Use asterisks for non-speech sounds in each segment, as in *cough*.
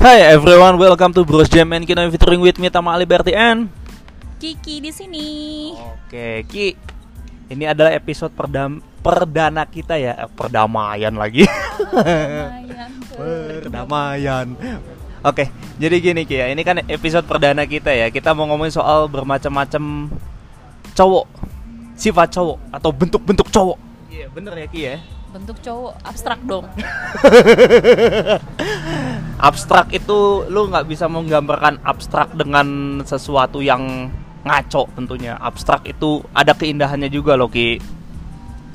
Hi everyone, welcome to Bros Jam and Kino featuring with me Tama Liberty and Kiki di sini. Oke, Ki. Ini adalah episode perdam perdana kita ya, eh, perdamaian lagi. Tuh. *laughs* perdamaian. Oke, jadi gini Ki ya, ini kan episode perdana kita ya. Kita mau ngomongin soal bermacam-macam cowok, sifat cowok atau bentuk-bentuk cowok. Iya, bener ya Ki ya. Bentuk cowok abstrak dong. *laughs* abstrak itu lu nggak bisa menggambarkan abstrak dengan sesuatu yang ngaco tentunya abstrak itu ada keindahannya juga loh ki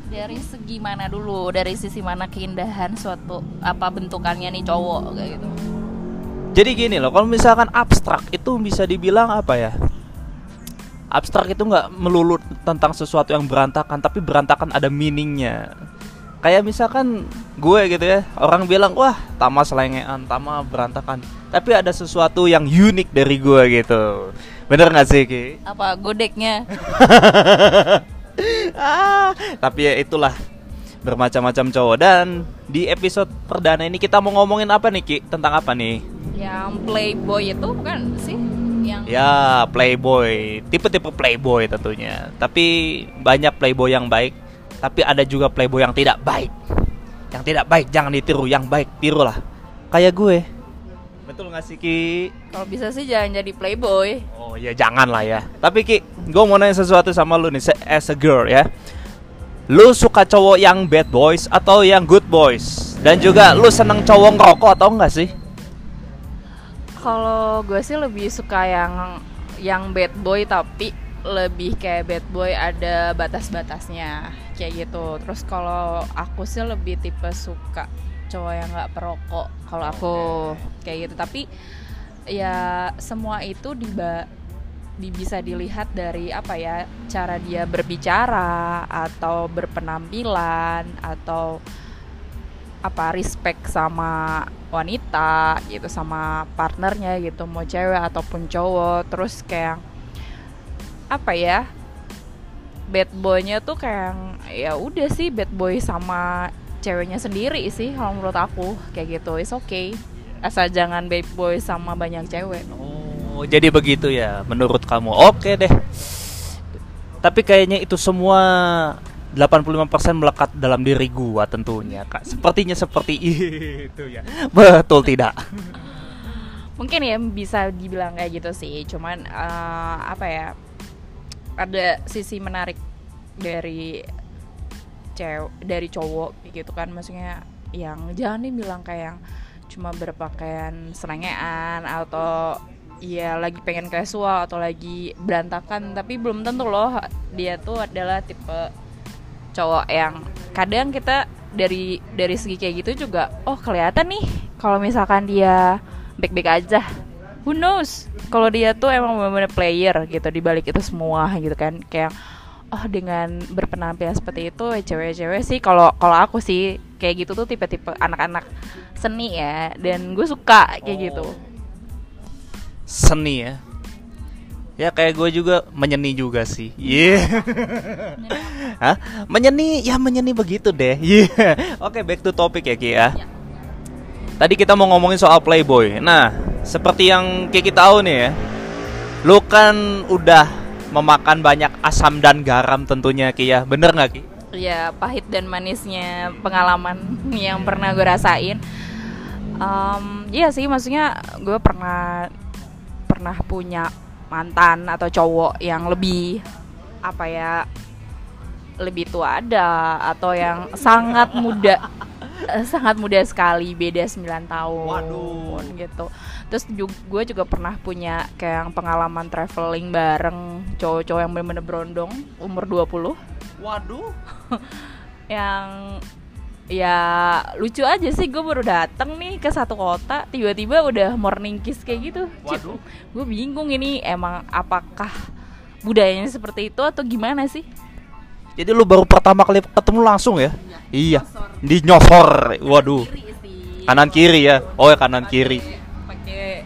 Dari segi mana dulu? Dari sisi mana keindahan suatu apa bentukannya nih cowok kayak gitu. jadi gini loh kalau misalkan abstrak itu bisa dibilang apa ya abstrak itu nggak melulu tentang sesuatu yang berantakan tapi berantakan ada meaningnya kayak misalkan gue gitu ya orang bilang wah tama selengean tama berantakan tapi ada sesuatu yang unik dari gue gitu bener nggak sih ki Apa godeknya? *laughs* ah, tapi ya itulah bermacam-macam cowok dan di episode perdana ini kita mau ngomongin apa nih Ki? Tentang apa nih? Yang playboy itu bukan sih? Yang Ya, playboy. Tipe-tipe playboy tentunya. Tapi banyak playboy yang baik, tapi ada juga playboy yang tidak baik. Yang tidak baik jangan ditiru, yang baik tirulah. Kayak gue. Betul gak sih Ki? kalau bisa sih jangan jadi playboy. Oh ya jangan lah ya. Tapi Ki, gue mau nanya sesuatu sama lu nih, as a girl ya. Lu suka cowok yang bad boys atau yang good boys? Dan juga lu seneng cowok ngerokok atau enggak sih? Kalau gue sih lebih suka yang yang bad boy tapi lebih kayak bad boy ada batas-batasnya kayak gitu. Terus kalau aku sih lebih tipe suka cowok yang nggak perokok. Kalau aku kayak gitu. Tapi ya semua itu di- bisa dilihat dari apa ya cara dia berbicara atau berpenampilan atau apa respect sama wanita gitu sama partnernya gitu mau cewek ataupun cowok terus kayak apa ya bad boynya tuh kayak ya udah sih bad boy sama ceweknya sendiri sih kalau menurut aku kayak gitu is okay asal jangan bad boy sama banyak cewek Oh, jadi begitu ya menurut kamu. Oke deh. Tapi kayaknya itu semua 85% melekat dalam diri gua tentunya, Kak. Sepertinya seperti *laughs* itu ya. Betul tidak? mungkin ya bisa dibilang kayak gitu sih cuman eh, apa ya ada sisi menarik dari cewek dari cowok gitu kan. Maksudnya yang jangan dibilang kayak yang cuma berpakaian selengean atau ya lagi pengen casual atau lagi berantakan. Tapi belum tentu loh dia tuh adalah tipe cowok yang kadang kita dari dari segi kayak gitu juga oh kelihatan nih kalau misalkan dia baik-baik aja. Who knows kalau dia tuh emang benar-benar player gitu di balik itu semua gitu kan kayak oh dengan berpenampilan seperti itu cewek-cewek sih kalau kalau aku sih kayak gitu tuh tipe-tipe anak-anak seni ya dan gue suka kayak gitu Seni ya. Ya kayak gue juga menyeni juga sih. Iya. *laughs* Hah? Menyeni, ya menyeni begitu deh. Iya. Oke, back to topic ya Ki ya. Ya. Tadi kita mau ngomongin soal Playboy. Nah, seperti yang Ki kita tahu nih ya. Lu kan udah memakan banyak asam dan garam tentunya Ki ya. Bener nggak Ki? ya pahit dan manisnya pengalaman yang pernah gue rasain Em, iya sih maksudnya gue pernah pernah punya mantan atau cowok yang lebih apa ya lebih tua ada atau yang sangat muda sangat muda sekali beda 9 tahun Waduh. gitu terus gue juga pernah punya kayak yang pengalaman traveling bareng cowok-cowok yang bener-bener berondong umur 20 Waduh. *laughs* yang ya lucu aja sih gue baru dateng nih ke satu kota tiba-tiba udah morning kiss kayak gitu Waduh. gue bingung ini emang apakah budayanya seperti itu atau gimana sih Jadi lu baru pertama kali ketemu langsung ya? Iya. Di nyosor. Waduh. Kanan kiri ya. Oh ya kanan kiri. pakai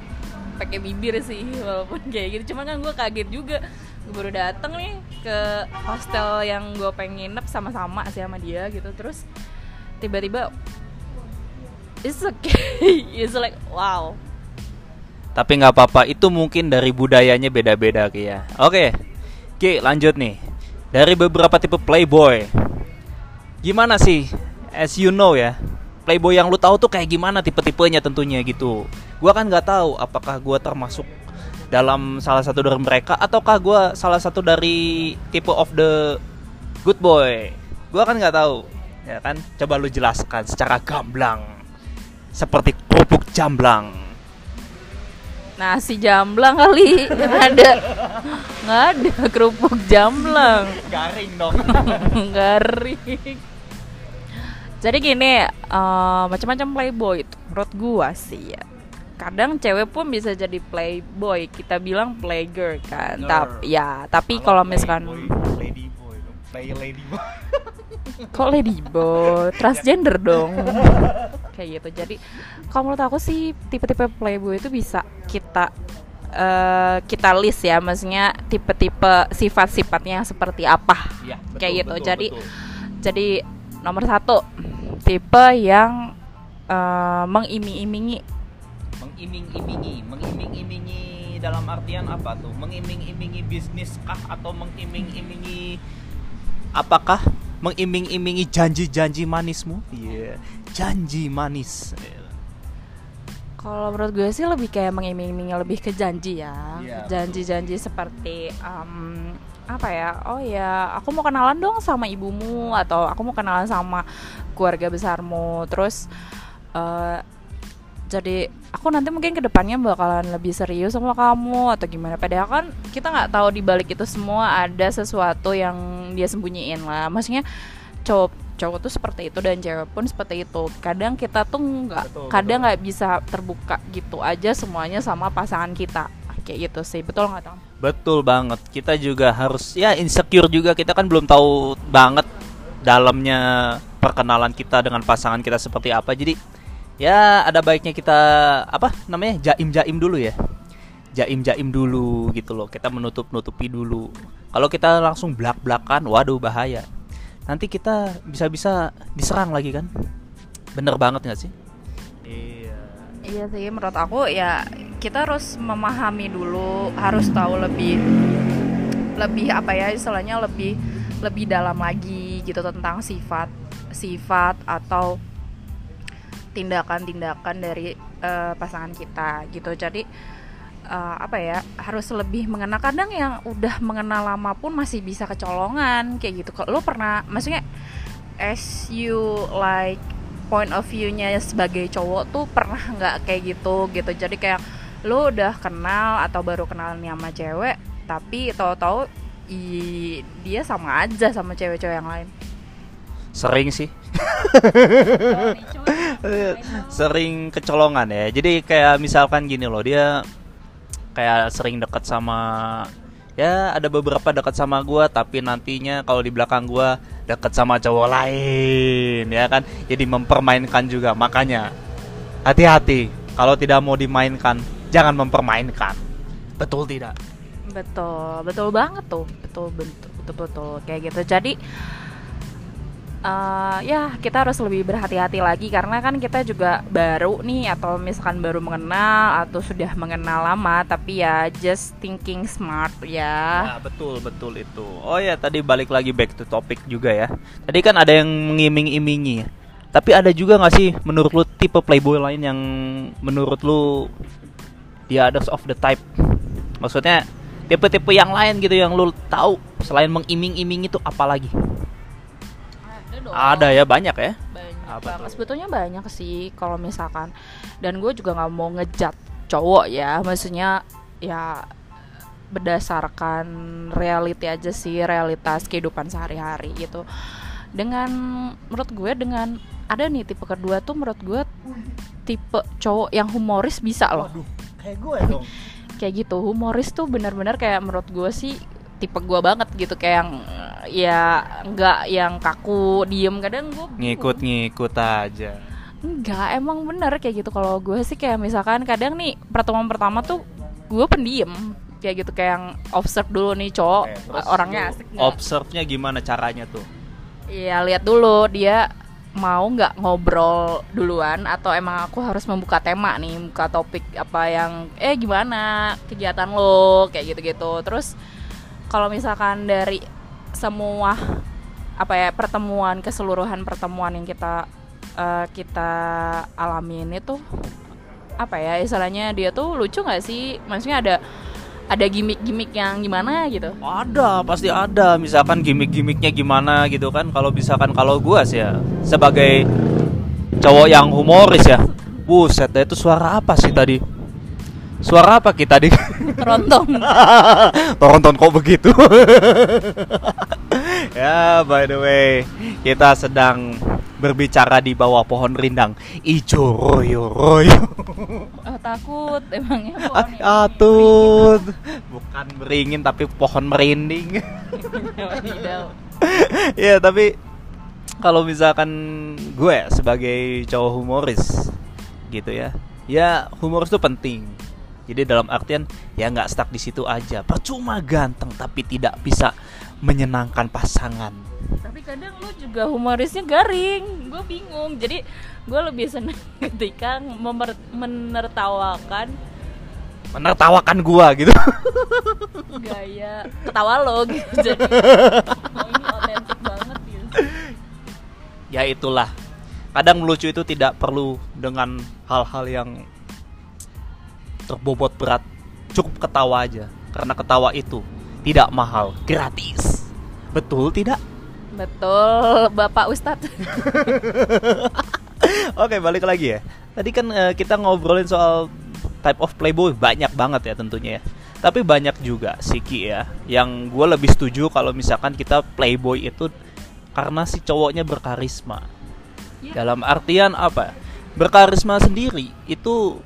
pakai bibir sih walaupun kayak gitu cuma kan gue kaget juga gue baru dateng nih ke hostel yang gue pengen nginep sama-sama sih sama dia gitu terus tiba-tiba it's okay *laughs* it's like wow Tapi nggak apa-apa, itu mungkin dari budayanya beda-beda Ki ya. Oke, Ki lanjut nih. Dari beberapa tipe playboy, gimana sih? As you know ya, playboy yang lu tahu tuh kayak gimana tipe-tipenya tentunya gitu. Gua kan nggak tahu apakah gua termasuk dalam salah satu dari mereka ataukah gua salah satu dari tipe of the good boy. Gua kan nggak tahu, ya kan? Coba lu jelaskan secara gamblang, seperti kerupuk jamblang. Nasi jamblang kali Nggak ada Nggak ada kerupuk jamblang Garing dong. *laughs* Garing Jadi gini eh, Macam-macam playboy itu Menurut gua sih ya Kadang cewek pun bisa jadi playboy Kita bilang playgirl kan. Tapi ya Tapi kalau misalkan lady boy, play lady boy. *laughs* Kok ladyboy? Transgender dong *laughs* Kayak gitu Jadi kalau menurut aku sih Tipe-tipe playboy itu bisa kita eh, Kita list ya Maksudnya tipe-tipe sifat-sifatnya seperti apa Iya, Kayak gitu. Jadi- Jadi nomor satu Tipe yang eh, mengiming-imingi mengiming-imingi, mengiming-imingi dalam artian apa tuh? Mengiming-imingi bisnis kah atau mengiming-imingi apakah? Mengiming-imingi janji-janji manismu? Iya, janji manis. Kalau menurut gue sih lebih kayak mengiming-imingi lebih ke janji ya Iya, Janji-janji seperti em, apa ya oh ya aku mau kenalan dong sama ibumu atau aku mau kenalan sama keluarga besarmu. Terus eh, jadi aku nanti mungkin ke depannya bakalan lebih serius sama kamu atau gimana. Padahal kan kita nggak tahu di balik itu semua ada sesuatu yang dia sembunyiin lah. Maksudnya cowok cowok tuh seperti itu dan cewek pun seperti itu. Kadang kita tuh nggak kadang nggak bisa terbuka gitu aja semuanya sama pasangan kita kayak gitu sih betul nggak Tom? Betul banget. Kita juga harus ya insecure juga. Kita kan belum tahu banget dalamnya perkenalan kita dengan pasangan kita seperti apa. Jadi ya ada baiknya kita apa namanya jaim-jaim dulu ya. Jaim-jaim dulu gitu loh. Kita menutup-nutupi dulu. Kalau kita langsung belak-belakan, waduh bahaya. Nanti kita bisa-bisa diserang lagi kan? Bener banget nggak sih? Iya. Sih menurut aku ya kita harus memahami dulu harus tahu lebih lebih apa ya istilahnya lebih lebih dalam lagi gitu tentang sifat sifat atau tindakan-tindakan dari eh, pasangan kita gitu jadi eh, apa ya harus lebih mengenal kadang yang udah mengenal lama pun masih bisa kecolongan kayak gitu kalau lo pernah maksudnya as you like point of view-nya sebagai cowok tuh pernah nggak kayak gitu gitu jadi kayak lo udah kenal atau baru kenal nih sama cewek tapi tahu-tahu dia sama aja sama cewek-cewek yang lain Sering sih. *laughs* sering kecolongan ya. Jadi kayak misalkan gini loh, dia kayak sering dekat sama ya ada beberapa dekat sama gua tapi nantinya kalau di belakang gua dekat sama cowok lain ya kan. Jadi mempermainkan juga. Makanya hati-hati kalau tidak mau dimainkan, jangan mempermainkan. Betul tidak? betul betul banget tuh betul betul betul betul kayak gitu jadi eh, ya kita harus lebih berhati-hati lagi karena kan kita juga baru nih atau misalkan baru mengenal atau sudah mengenal lama tapi ya just thinking smart ya Ya, betul betul itu. Oh ya tadi balik lagi back to topic juga ya. Tadi kan ada yang mengiming-imingi. Tapi ada juga nggak sih menurut lu tipe playboy lain yang menurut lu dia others of the type? Maksudnya tipe-tipe yang lain gitu yang lu tahu selain mengiming-iming itu apa lagi? Ada dong Ada ya banyak ya. banyak Apa banget tuh? sebetulnya banyak sih kalau misalkan dan gue juga nggak mau ngejat cowok ya maksudnya ya berdasarkan reality aja sih realitas kehidupan sehari-hari gitu dengan menurut gue dengan ada nih tipe kedua tuh menurut gue tipe cowok yang humoris bisa loh kayak gue dong. *laughs* kayak gitu humoris tuh benar-benar kayak menurut gue sih tipe gue banget gitu kayak yang ya nggak yang kaku diem kadang gue Ngikut-ngikut aja. Enggak, emang bener kayak gitu kalau gue sih kayak misalkan kadang nih pertemuan pertama tuh gue pendiem kayak gitu kayak yang observe dulu nih cowok Oke, terus orangnya asik nggak? Observe-nya gimana caranya tuh? Iya lihat dulu dia mau nggak ngobrol duluan atau emang aku harus membuka tema nih buka topik apa yang eh gimana kegiatan lo kayak gitu-gitu terus kalau misalkan dari semua apa ya pertemuan keseluruhan pertemuan yang kita uh, kita alamin itu apa ya istilahnya dia tuh lucu nggak sih maksudnya ada ada gimmick-gimmick yang gimana gitu? Ada, pasti ada. Misalkan gimmick-gimmicknya gimana gitu kan. Kalau misalkan kalau gua sih ya sebagai cowok yang humoris ya. Buset, itu suara apa sih tadi? Suara apa kita di? Terontong. *laughs* Terontong kok begitu? *laughs* ya, by the way, kita sedang berbicara di bawah pohon rindang. Ijo royo royo. Oh, takut emangnya *laughs* pohon atut bukan beringin tapi pohon merinding. Ya tapi kalau misalkan gue sebagai cowok humoris gitu ya. Ya humoris itu penting jadi dalam artian ya nggak stuck di situ aja. Percuma ganteng tapi tidak bisa menyenangkan pasangan. Tapi kadang lu juga humorisnya garing. Gue bingung. Jadi gue lebih seneng *laughs* ketika menertawakan menertawakan gua gitu. *laughs* gaya ketawa lo gitu. Jadi *laughs* oh ini otentik banget gitu. Ya itulah. Kadang lucu itu tidak perlu dengan hal-hal yang terbobot berat cukup ketawa aja karena ketawa itu tidak mahal gratis betul tidak Betul, Bapak Ustadz. *laughs* Oke, balik lagi ya. Tadi kan uh, kita ngobrolin soal type of playboy banyak banget ya tentunya ya. Tapi banyak juga Siki ya, yang gue lebih setuju kalau misalkan kita playboy itu karena si cowoknya berkarisma. Yeah. Dalam artian apa? Berkarisma sendiri itu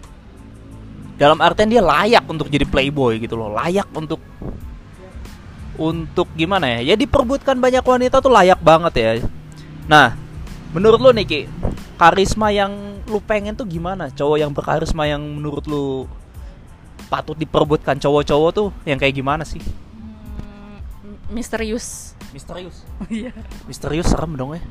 dalam artian dia layak untuk jadi playboy gitu loh, layak untuk untuk gimana ya? Ya diperbutkan banyak wanita tuh layak banget ya. Nah, menurut lu nih Ki, karisma yang lu pengen tuh gimana? Cowok yang berkarisma yang menurut lu patut diperbutkan cowok-cowok tuh yang kayak gimana sih? Hmm, misterius. Misterius. *laughs* Iya. misterius serem dong ya.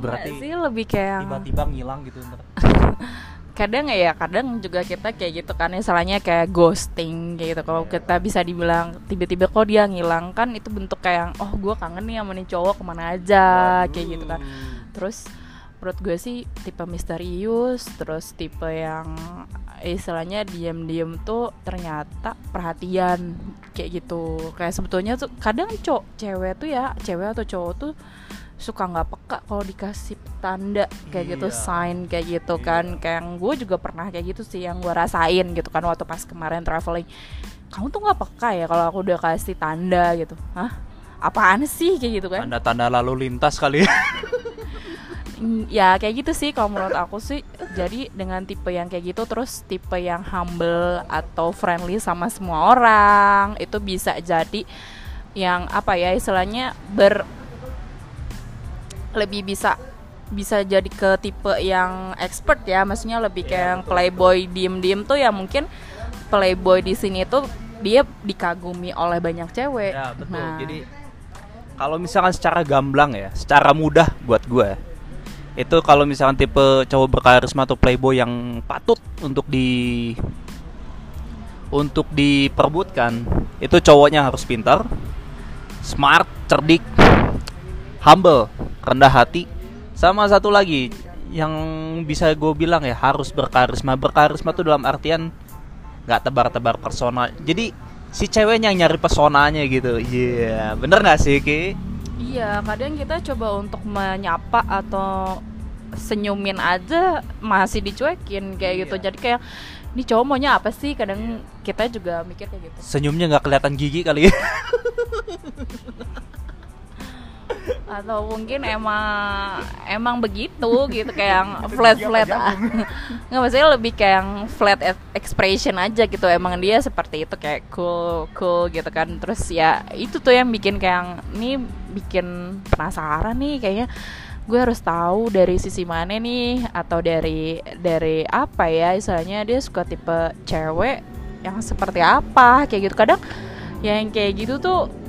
Berarti sih lebih kayak tiba-tiba ngilang gitu *laughs* kadang ya kadang juga kita kayak gitu kan misalnya kayak ghosting kayak gitu. Kalau kita bisa dibilang tiba-tiba kok dia ngilang kan itu bentuk kayak oh gue kangen nih sama nih cowok ke mana aja Waduh. kayak gitu kan. Terus menurut gue sih tipe misterius terus tipe yang istilahnya diam-diam tuh ternyata perhatian kayak gitu. Kayak sebetulnya tuh kadang cowok cewek tuh ya cewek atau cowok tuh suka nggak peka kalau dikasih tanda kayak gitu, iya. gitu sign kayak gitu iya. kan. Kayak gue juga pernah kayak gitu sih yang gue rasain gitu kan waktu pas kemarin traveling. Kamu tuh nggak peka ya kalau aku udah kasih tanda gitu? Hah? Apaan sih? Kayak gitu kan. Tanda-tanda lalu lintas kali ya. Mm, ya kayak gitu sih kalau menurut aku sih. Jadi dengan tipe yang kayak gitu terus tipe yang humble atau friendly sama semua orang itu bisa jadi yang apa ya istilahnya ber lebih bisa bisa jadi ke tipe yang expert ya. Maksudnya lebih kayak yang playboy diem-diem tuh ya mungkin playboy di sini tuh dia dikagumi oleh banyak cewek. Ya betul. Nah. jadi kalau misalkan secara gamblang ya secara mudah buat gue itu kalau misalkan tipe cowok berkarisma atau playboy yang patut untuk di untuk diperbutkan itu cowoknya harus pintar smart cerdik humble rendah hati. Sama satu lagi yang bisa gue bilang ya harus berkarisma. Berkarisma tuh dalam artian nggak tebar-tebar persona. Jadi si ceweknya yang nyari pesonanya gitu. Iya yeah. bener nggak sih ki? Iya kadang kita coba untuk menyapa atau senyumin aja masih dicuekin kayak gitu. Iya. jadi kayak ini cowok maunya apa sih? Kadang kita juga mikir kayak gitu. Senyumnya nggak kelihatan gigi kali ya *laughs* atau mungkin emang emang begitu gitu kayak flat flat *laughs* nggak maksudnya lebih kayak flat expression aja gitu. Emang dia seperti itu kayak cool cool gitu kan. Terus ya itu tuh yang bikin kayak ini bikin penasaran nih kayaknya. Gue harus tahu dari sisi mana nih atau dari dari apa ya misalnya dia suka tipe cewek yang seperti apa kayak gitu. Kadang yang kayak gitu tuh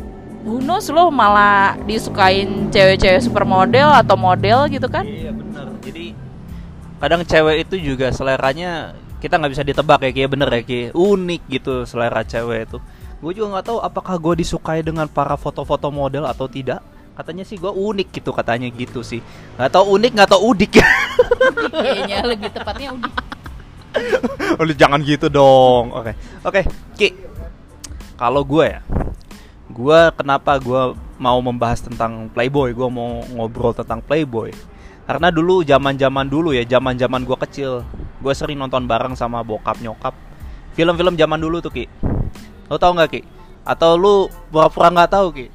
who knows lo malah disukain cewek-cewek supermodel atau model gitu kan Iya bener. Jadi kadang cewek itu juga seleranya kita nggak bisa ditebak ya Ki, bener ya Ki. Unik gitu selera cewek itu. Gue juga nggak tahu apakah gue disukai dengan para foto-foto model atau tidak. Katanya sih gue unik gitu katanya gitu sih. Nggak tahu unik nggak tahu udik ya. *laughs* kayaknya lebih tepatnya udah Lu jangan gitu dong. Oke. Oke, Ki. Kalau gue ya, gue kenapa gue mau membahas tentang Playboy, gue mau ngobrol tentang Playboy. Karena dulu zaman-zaman dulu ya, zaman-zaman gue kecil, gue sering nonton bareng sama bokap nyokap. Film-film zaman dulu tuh Ki. Lo tau nggak Ki? Atau lu pura-pura nggak tahu Ki?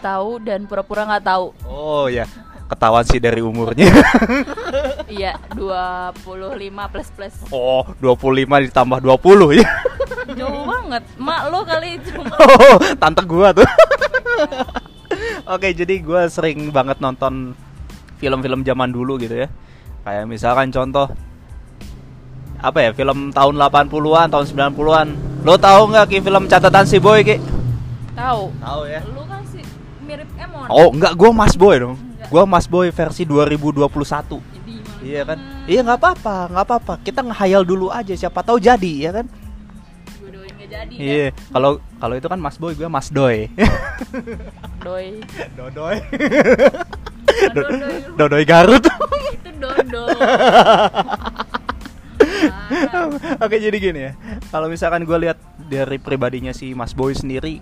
tahu dan pura-pura nggak tahu Oh ya, ketahuan sih dari umurnya. iya 25 plus plus oh, 25 ditambah 20 ya. Jauh *laughs* banget mak lo kali cuma *laughs* Oh, tante gua tuh. *laughs* Oke, jadi gua sering banget nonton film-film zaman dulu gitu ya. Kayak misalkan contoh apa ya, film tahun 80-an, tahun 90-an. Lo tahu nggak Ki film catatan si Boy Ki? tahu Tahu ya. lu kan sih mirip Emon Oh, enggak, gua Mas Boy dong. Enggak. Gua Mas Boy versi 2021. Jadi gimana? Iya kan? Iya nggak apa-apa, nggak apa-apa. Kita ngehayal dulu aja siapa tahu jadi ya kan? Jadi Iya. Kalau kalau itu kan Mas Boy, gue Mas Doy. *laughs* kan? doi Dodoy. Lu. Dodoy Garut. itu dodo *laughs* Oke jadi gini ya. Kalau misalkan gue lihat dari pribadinya si Mas Boy sendiri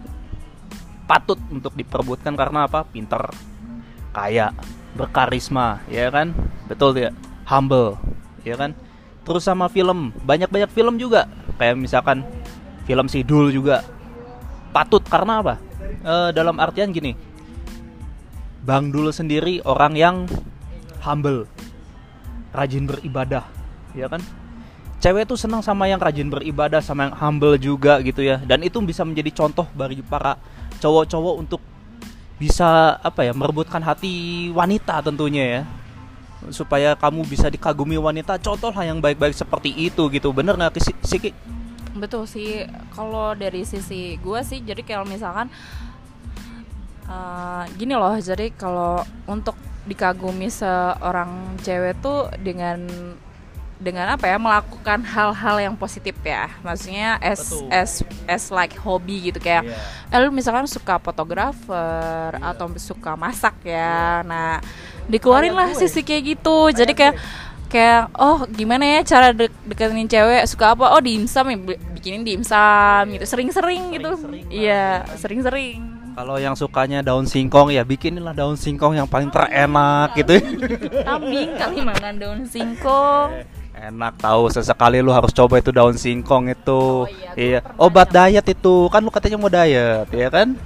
patut untuk diperbutkan karena apa? Pinter, kaya, berkarisma, ya kan? Betul tidak? Humble, ya kan? Terus sama film, banyak-banyak film juga. Kayak misalkan film Sidul juga patut karena apa? Eh, dalam artian gini. Bang Dul sendiri orang yang humble, rajin beribadah, ya kan? Cewek tuh senang sama yang rajin beribadah, sama yang humble juga gitu ya. Dan itu bisa menjadi contoh bagi para cowok-cowok untuk bisa apa ya merebutkan hati wanita tentunya ya supaya kamu bisa dikagumi wanita contohlah yang baik-baik seperti itu gitu bener nggak Siki betul sih kalau dari sisi gue sih jadi kalau misalkan eh, gini loh jadi kalau untuk dikagumi seorang cewek tuh dengan dengan apa ya melakukan hal-hal yang positif ya. Maksudnya as Betul. as as like hobi gitu kayak eh, lu misalkan suka fotografer Iya. atau suka masak ya. Nah dikeluarin lah gue. sisi kayak gitu. Jadi kayak kayak oh gimana ya cara dek deketin cewek? Suka apa? Oh dimsum ya bikinin dimsum gitu sering-sering gitu Sering-sering lah, iya sering-sering Kalau yang sukanya daun singkong ya bikinilah daun singkong yang paling terenak gitu. *laughs* kambing kali makan daun singkong Enak tahu sesekali lu harus coba itu daun singkong itu. Oh iya, iya. Obat diet itu. Kan lu katanya mau diet, ya kan?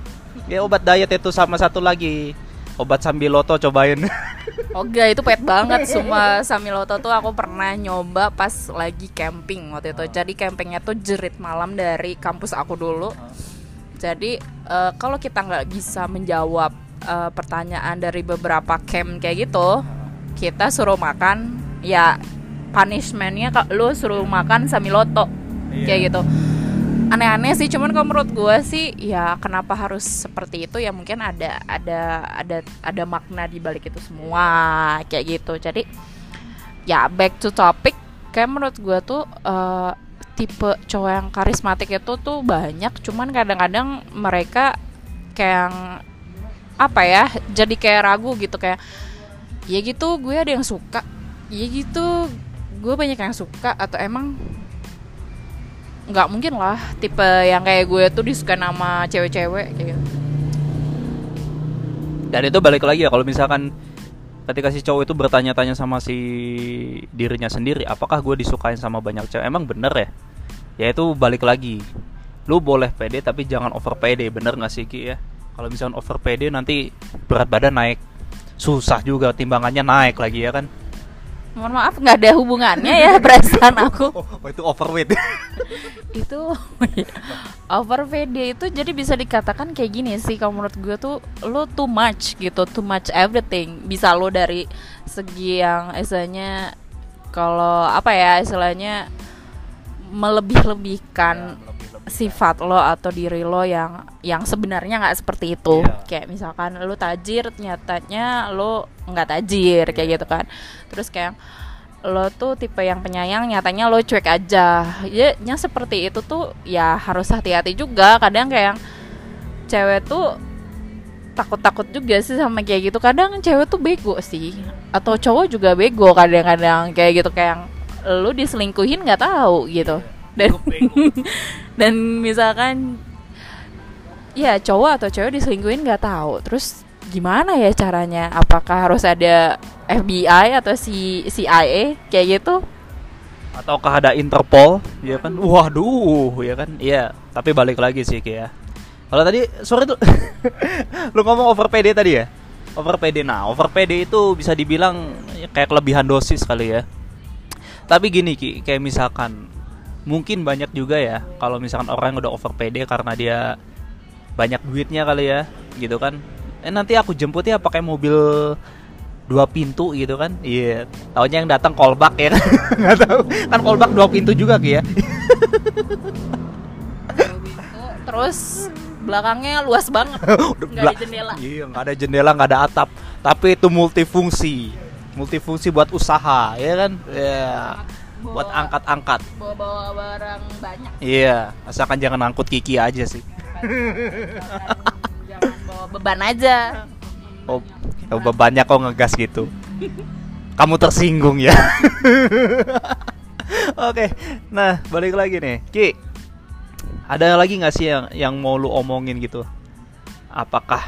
Ya obat diet itu sama satu lagi. Obat sambiloto cobain. *laughs* Oga itu pet banget. Sumpah Samiloto tuh aku pernah nyoba pas lagi camping waktu itu. Jadi campingnya tuh jerit malam dari kampus aku dulu. Jadi eh, kalau kita nggak bisa menjawab eh, pertanyaan dari beberapa camp kayak gitu Kita suruh makan ya punishmentnya kak lu suruh makan Samiloto Iya. kayak gitu aneh-aneh sih cuman kalau menurut gue sih ya kenapa harus seperti itu? Ya mungkin ada ada ada ada makna di balik itu semua kayak gitu. Jadi ya back to topic. Kayak menurut gue tuh eh, tipe cowok yang karismatik itu tuh banyak cuman kadang-kadang mereka kayak yang apa ya jadi kayak ragu gitu. Kayak ya gitu gue ada yang suka. Ya gitu gue banyak yang suka. Atau emang nggak mungkin lah tipe yang kayak gue tuh disuka nama cewek-cewek gitu. Dan itu balik lagi ya kalau misalkan ketika si cowok itu bertanya-tanya sama si dirinya sendiri, apakah gue disukain sama banyak cewek? Emang bener ya? Ya itu balik lagi. Lu boleh pede tapi jangan over pede, bener gak sih Ki ya? Kalau misalkan over pede nanti berat badan naik, susah juga timbangannya naik lagi ya kan? Mohon maaf nggak ada hubungannya ya *laughs* perasaan aku. Oh, itu overweight. itu over PD *laughs* itu jadi bisa dikatakan kayak gini sih kalau menurut gue tuh lo too much gitu too much everything. Bisa lo dari segi yang istilahnya kalau apa ya istilahnya melebih-lebihkan sifat lo atau diri lo yang yang sebenarnya nggak seperti itu. Iya. kayak misalkan lo tajir nyatanya lo nggak tajir kayak gitu kan. Terus kayak lo tuh tipe yang penyayang nyatanya lo cuek aja. Ya yang seperti itu tuh ya harus hati-hati juga. Kadang kayak cewek tuh takut-takut juga sih sama kayak gitu. Kadang cewek tuh bego sih. Atau cowok juga bego kadang-kadang kayak gitu. Kayak lu diselingkuhin nggak tahu gitu dan *laughs* dan misalkan ya cowok atau cewek diselingkuhin nggak tahu. Terus gimana ya caranya? Apakah harus ada FBI atau si CIA kayak gitu. Ataukah ada Interpol? Ya kan? Waduh ya kan? Iya tapi balik lagi sih Ki ya. Kalau tadi sore tuh. *laughs* Lu ngomong over PD tadi ya? Over PD nah over PD itu bisa dibilang ya, kayak kelebihan dosis kali ya. Tapi gini Ki kayak misalkan mungkin banyak juga ya kalau misalkan orang yang udah over PD karena dia banyak duitnya kali ya gitu kan. Eh nanti aku jemput ya pakai mobil dua pintu gitu kan. Iya taunya yang datang callback ya. Kan *laughs* nggak tahu. Kan callback dua pintu juga ya. Terus belakangnya luas banget. *laughs* Nggak ada jendela. Iya nggak ada jendela nggak ada atap. Tapi itu multifungsi. Multifungsi buat usaha ya kan? Ya buat Bawa- angkat-angkat. bawa bawa barang banyak. Iya asalkan jangan angkut Kiki aja sih. Jangan, jangan bawa beban aja. Oh ya bebannya kok ngegas gitu. Kamu tersinggung ya. *laughs* Oke nah balik lagi nih. Ki ada lagi nggak sih yang yang mau lu omongin gitu? Apakah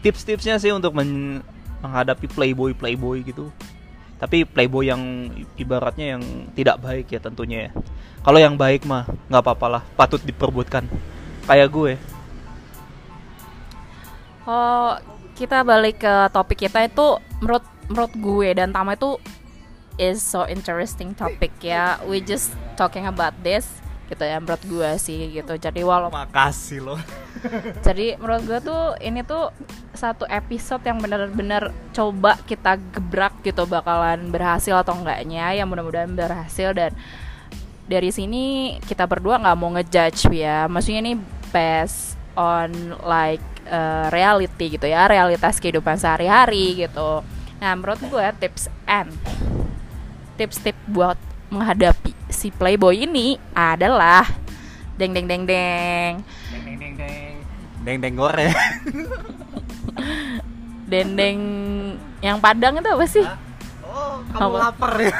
tips-tipsnya sih untuk men- menghadapi playboy playboy gitu tapi playboy yang ibaratnya yang tidak baik ya tentunya ya. Kalau yang baik mah nggak apa-apa lah patut diperbutkan. Kayak gue. Oh, kita balik ke topik kita itu menurut menurut gue dan Tama itu is so interesting topic ya. We just talking about this gitu ya menurut gue sih gitu. Jadi walau makasih loh. *laughs* Jadi menurut gue tuh ini tuh satu episode yang benar-benar coba kita gebrak gitu bakalan berhasil atau enggaknya ya mudah-mudahan berhasil. Dan dari sini kita berdua nggak mau ngejudge ya. Maksudnya ini based on like uh, reality gitu ya realitas kehidupan sehari-hari gitu. Nah menurut gue tips and tips-tips buat menghadapi si playboy ini adalah deng deng deng deng. Deng deng deng deng. Deng deng goreng. *laughs* Dendeng yang padang itu apa sih? Oh kamu lapar ya?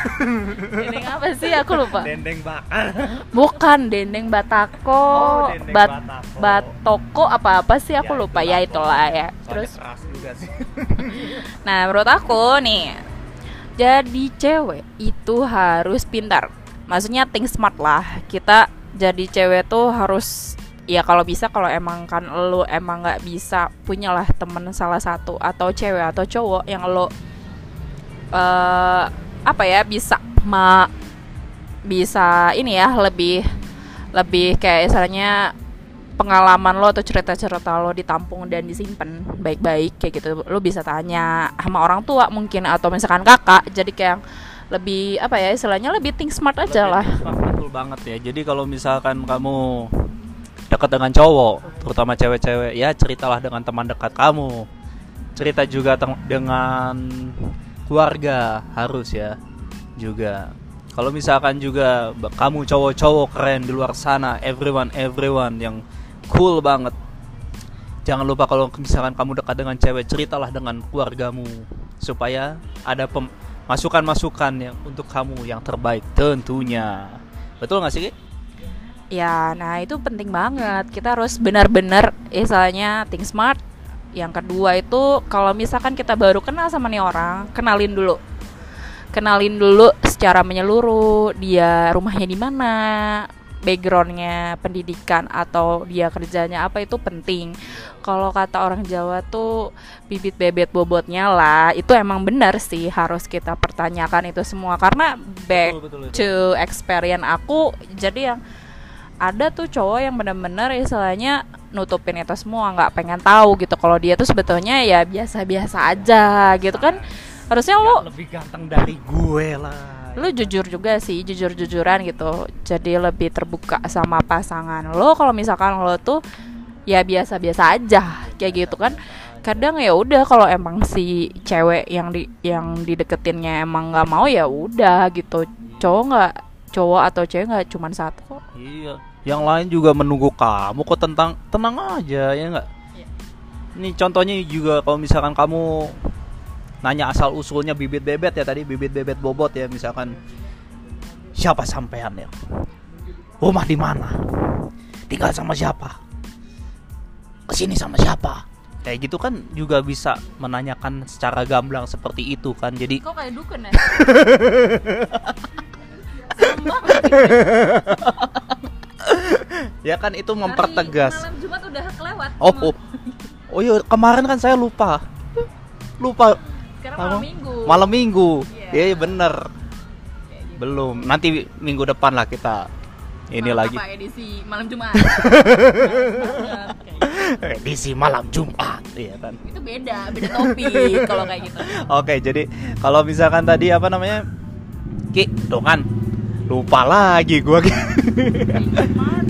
Dendeng apa sih? Aku lupa. Dendeng bakar. Bukan dendeng batako. Oh, dendeng bat batako. batoko apa apa sih? Aku lupa. ya itulah ya. Terus? keras juga sih. *laughs* Nah menurut aku nih jadi cewek itu harus pintar maksudnya think smart lah. Kita jadi cewek tuh harus ya kalau bisa kalau emang kan lo emang nggak bisa punyalah temen salah satu atau cewek atau cowok yang lo eh apa ya bisa ma bisa ini ya lebih lebih kayak istilahnya pengalaman lo atau cerita-cerita lo ditampung dan disimpan baik-baik kayak gitu. Lo bisa tanya sama orang tua mungkin atau misalkan kakak jadi kayak lebih apa ya istilahnya lebih think smart aja lah. Lebih smart, betul banget ya. Jadi kalau misalkan kamu dekat dengan cowok terutama cewek-cewek ya ceritalah dengan teman dekat kamu. Cerita juga dengan keluarga harus ya juga. Kalau misalkan juga kamu cowok-cowok keren di luar sana everyone everyone yang cool banget. Jangan lupa kalau misalkan kamu dekat dengan cewek ceritalah dengan keluargamu. Supaya ada pem- masukan-masukan yang untuk kamu yang terbaik tentunya. Betul nggak sih Ki? ya nah itu penting banget. Kita harus benar-benar istilahnya think smart. Yang kedua itu kalau misalkan kita baru kenal sama nih orang kenalin dulu. Kenalin dulu secara menyeluruh dia rumahnya di mana backgroundnya pendidikan atau dia kerjanya apa itu penting. Kalau kata orang Jawa tuh bibit bebet bobotnya lah itu emang benar sih harus kita pertanyakan itu semua. Karena back Betul, betul, betul. to experience aku jadi yang ada tuh cowok yang bener-bener istilahnya nutupin itu semua nggak pengen tahu gitu. Kalau dia tuh sebetulnya ya biasa-biasa aja gitu kan. Harusnya lo lebih ganteng dari gue lah lu jujur juga sih jujur-jujuran gitu jadi lebih terbuka sama pasangan lo kalau misalkan lo tuh ya biasa-biasa aja kayak gitu kan kadang ya udah kalau emang si cewek yang di yang dideketinnya emang nggak mau ya udah gitu cowok nggak cowok atau cewek nggak cuman satu kok Iya. Yang lain juga menunggu kamu kok tentang tenang aja ya nggak? Iya. Ini contohnya juga kalau misalkan kamu nanya asal usulnya bibit bebet ya tadi bibit bebet bobot ya misalkan siapa sampean ya? Rumah di mana? Tinggal sama siapa? Ke sini sama siapa? Kayak gitu kan juga bisa menanyakan secara gamblang seperti itu kan. Jadi kok kayak dukun ya *laughs* ya kan itu mempertegas. malam Jumat udah kelewat Oh, oh, oh iya kemarin kan saya lupa, lupa malam minggu malam minggu. Iya. Iya bener. Belum. Nanti minggu depan lah kita ini Malam lagi apa edisi *laughs* malam Jumat edisi malam Jumat, iya kan. itu beda beda topik kalau kayak gitu *laughs* Oke, jadi kalau misalkan tadi apa namanya? Ki, kan lupa lagi gua.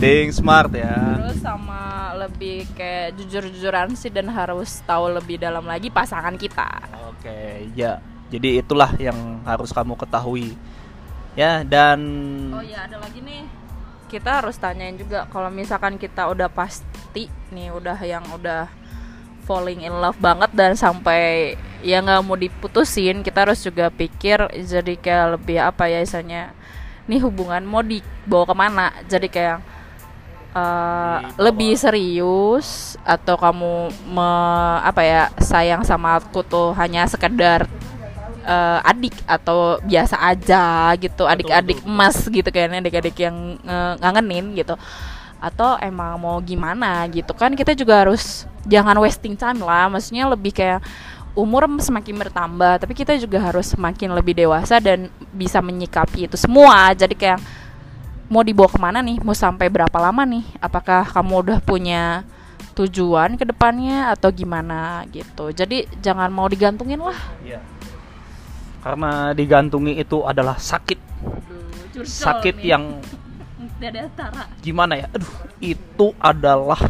Think smart ya. terus sama lebih kayak jujur-jujuran sih dan harus tahu lebih dalam lagi pasangan kita Oke, ya. Jadi itulah yang harus kamu ketahui. Ya, dan Oh iya ada lagi nih. Kita harus tanyain juga kalau misalkan kita udah pasti nih udah yang udah falling in love banget dan sampai ya nggak mau diputusin, kita harus juga pikir jadi kayak lebih apa ya misalnya nih hubungan mau dibawa ke mana? Jadi kayak uh, lebih serius atau kamu me, apa ya sayang sama aku tuh hanya sekedar eh, adik atau biasa aja gitu adik-adik emas gitu kayaknya adik-adik yang eh, ngangenin gitu. Atau emang mau gimana gitu kan kita juga harus jangan wasting time lah. Maksudnya lebih kayak umur semakin bertambah tapi kita juga harus semakin lebih dewasa dan bisa menyikapi itu semua. Jadi kayak mau dibawa ke mana nih? Mau sampai berapa lama nih? Apakah kamu udah punya tujuan ke depannya atau gimana gitu? Jadi jangan mau digantungin lah. Iya. Karena digantungi itu adalah sakit, sakit yang *laughs* dada tara. gimana ya? Aduh, itu adalah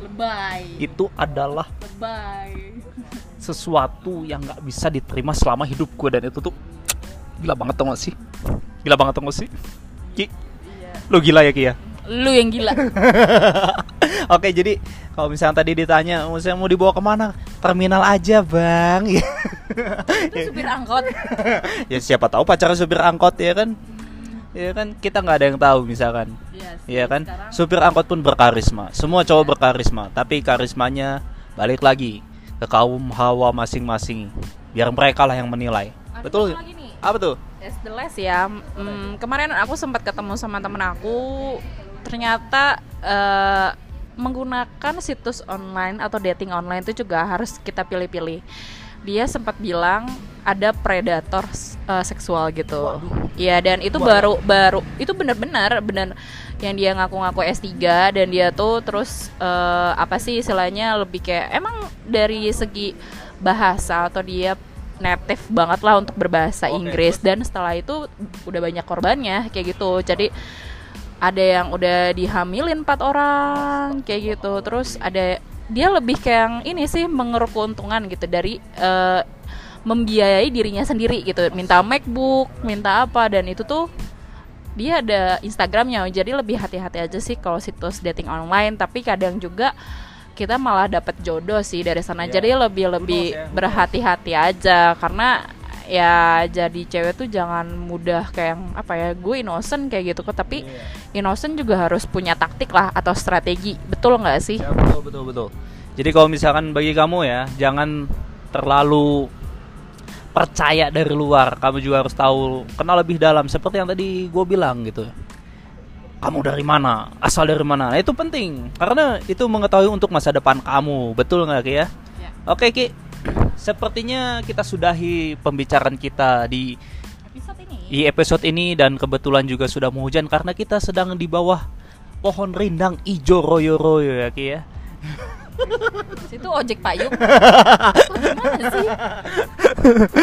lebay. itu adalah lebay. sesuatu yang nggak bisa diterima selama hidup gue dan itu tuh gila banget tau gak sih? Gila banget tau gak sih? Ki, iya lu gila ya Ki ya? lu yang gila *laughs* Oke, jadi kalau misalnya tadi ditanya, saya mau dibawa ke mana? Terminal aja, bang. itu supir angkot *laughs* ya siapa tahu pacarnya supir angkot ya kan? Ya kan kita nggak ada yang tahu misalkan. Iya sih, Iya kan? sekarang Supir angkot pun berkarisma. Semua cowok berkarisma, tapi karismanya balik lagi ke kaum hawa masing-masing. Biar mereka lah yang menilai. ada Betul? lagi nih Apa tuh? As the last ya, mm, kemarin aku sempat ketemu sama temen aku, ternyata eh, menggunakan situs online atau dating online itu juga harus kita pilih-pilih. Dia sempat bilang ada predator eh, seksual gitu. Iya dan itu baru baru itu benar-benar benar yang dia ngaku-ngaku S3 dan dia tuh terus eh, apa sih istilahnya lebih kayak emang dari segi bahasa atau dia native banget lah untuk berbahasa Oke, Inggris. dan setelah itu udah banyak korbannya kayak gitu. Jadi ada yang udah dihamilin empat orang kayak gitu. Terus ada dia lebih kayak yang ini sih mengeruk keuntungan gitu. Dari eh, membiayai dirinya sendiri gitu. Minta MacBook minta apa dan itu tuh dia ada Instagramnya. Jadi lebih hati-hati aja sih kalau situs dating online. Tapi kadang juga kita malah dapat jodoh sih dari sana Iya. jadi lebih lebih ya, berhati-hati aja karena ya jadi cewek tuh jangan mudah kayak yang apa ya gue innocent kayak gitu kok tapi innocent juga harus punya taktik lah atau strategi betul nggak sih Ya, betul betul betul. Jadi kalau misalkan bagi kamu ya, jangan terlalu percaya dari luar. Kamu juga harus tahu kenal lebih dalam seperti yang tadi gue bilang gitu. Kamu dari mana? Asal dari mana? Nah, itu penting karena itu mengetahui untuk masa depan kamu. Betul nggak Ki ya? Ya. Oke Ki. Sepertinya kita sudahi pembicaraan kita di episode ini di episode ini dan kebetulan juga sudah mau hujan karena kita sedang di bawah pohon rindang ijo royo royo ya Ki ya. situ ojek payung *laughs* gimana sih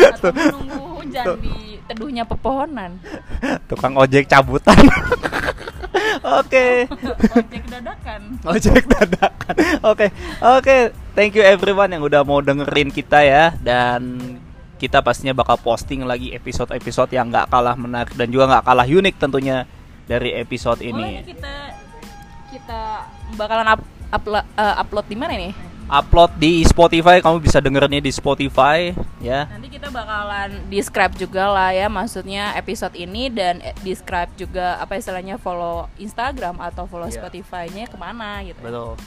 atau menunggu hujan di teduhnya pepohonan. Tukang ojek cabutan. *laughs* Oke. Ojek dadakan. Ojek dadakan. Oke. Oke, thank you everyone yang udah mau dengerin kita ya dan kita pastinya bakal posting lagi episode-episode yang nggak kalah menarik dan juga nggak kalah unik tentunya dari episode Oh, ini ini. kita kita bakalan up, upload eh, upload di mana nih? Upload di Spotify, kamu bisa dengerinnya di Spotify ya. Nanti kita bakalan describe juga lah ya maksudnya episode ini dan eh, describe juga apa istilahnya follow Instagram atau follow Iya. Spotify-nya ke mana gitu. Betul.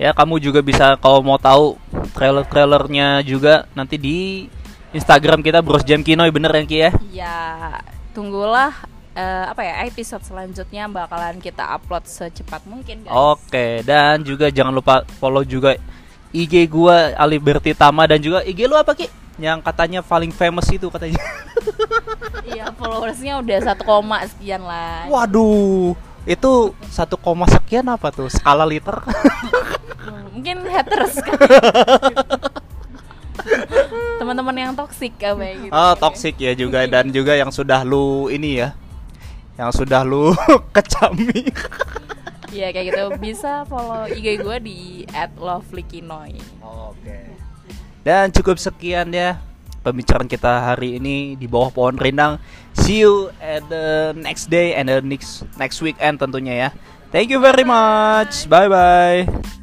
Ya, kamu juga bisa kalau mau tahu trailer-trailernya juga nanti di Instagram kita Bros Jam Kinoy bener ya Ki ya? Ya, tunggulah eh, apa ya episode selanjutnya bakalan kita upload secepat mungkin guys. Oke, dan juga jangan lupa follow juga IG gua Aliberti Tama dan juga IG lu apa Ki? Yang katanya paling famous itu katanya. *laughs* Iya, followersnya udah satu koma sekian lah. Waduh, itu satu koma sekian apa tuh? Skala liter? Hmm, Mungkin haters kan. *laughs* Teman-teman yang toksik kayak gitu. Oh, toxic ya juga dan juga yang sudah lu ini ya. Yang sudah lu *laughs* kecami. Iya kayak gitu bisa follow IG gue di @lovelykinoy. Oke. Dan cukup sekian ya pembicaraan kita hari ini di bawah pohon rindang. See you at the next day and the next next weekend tentunya ya. Thank you very much. Bye bye.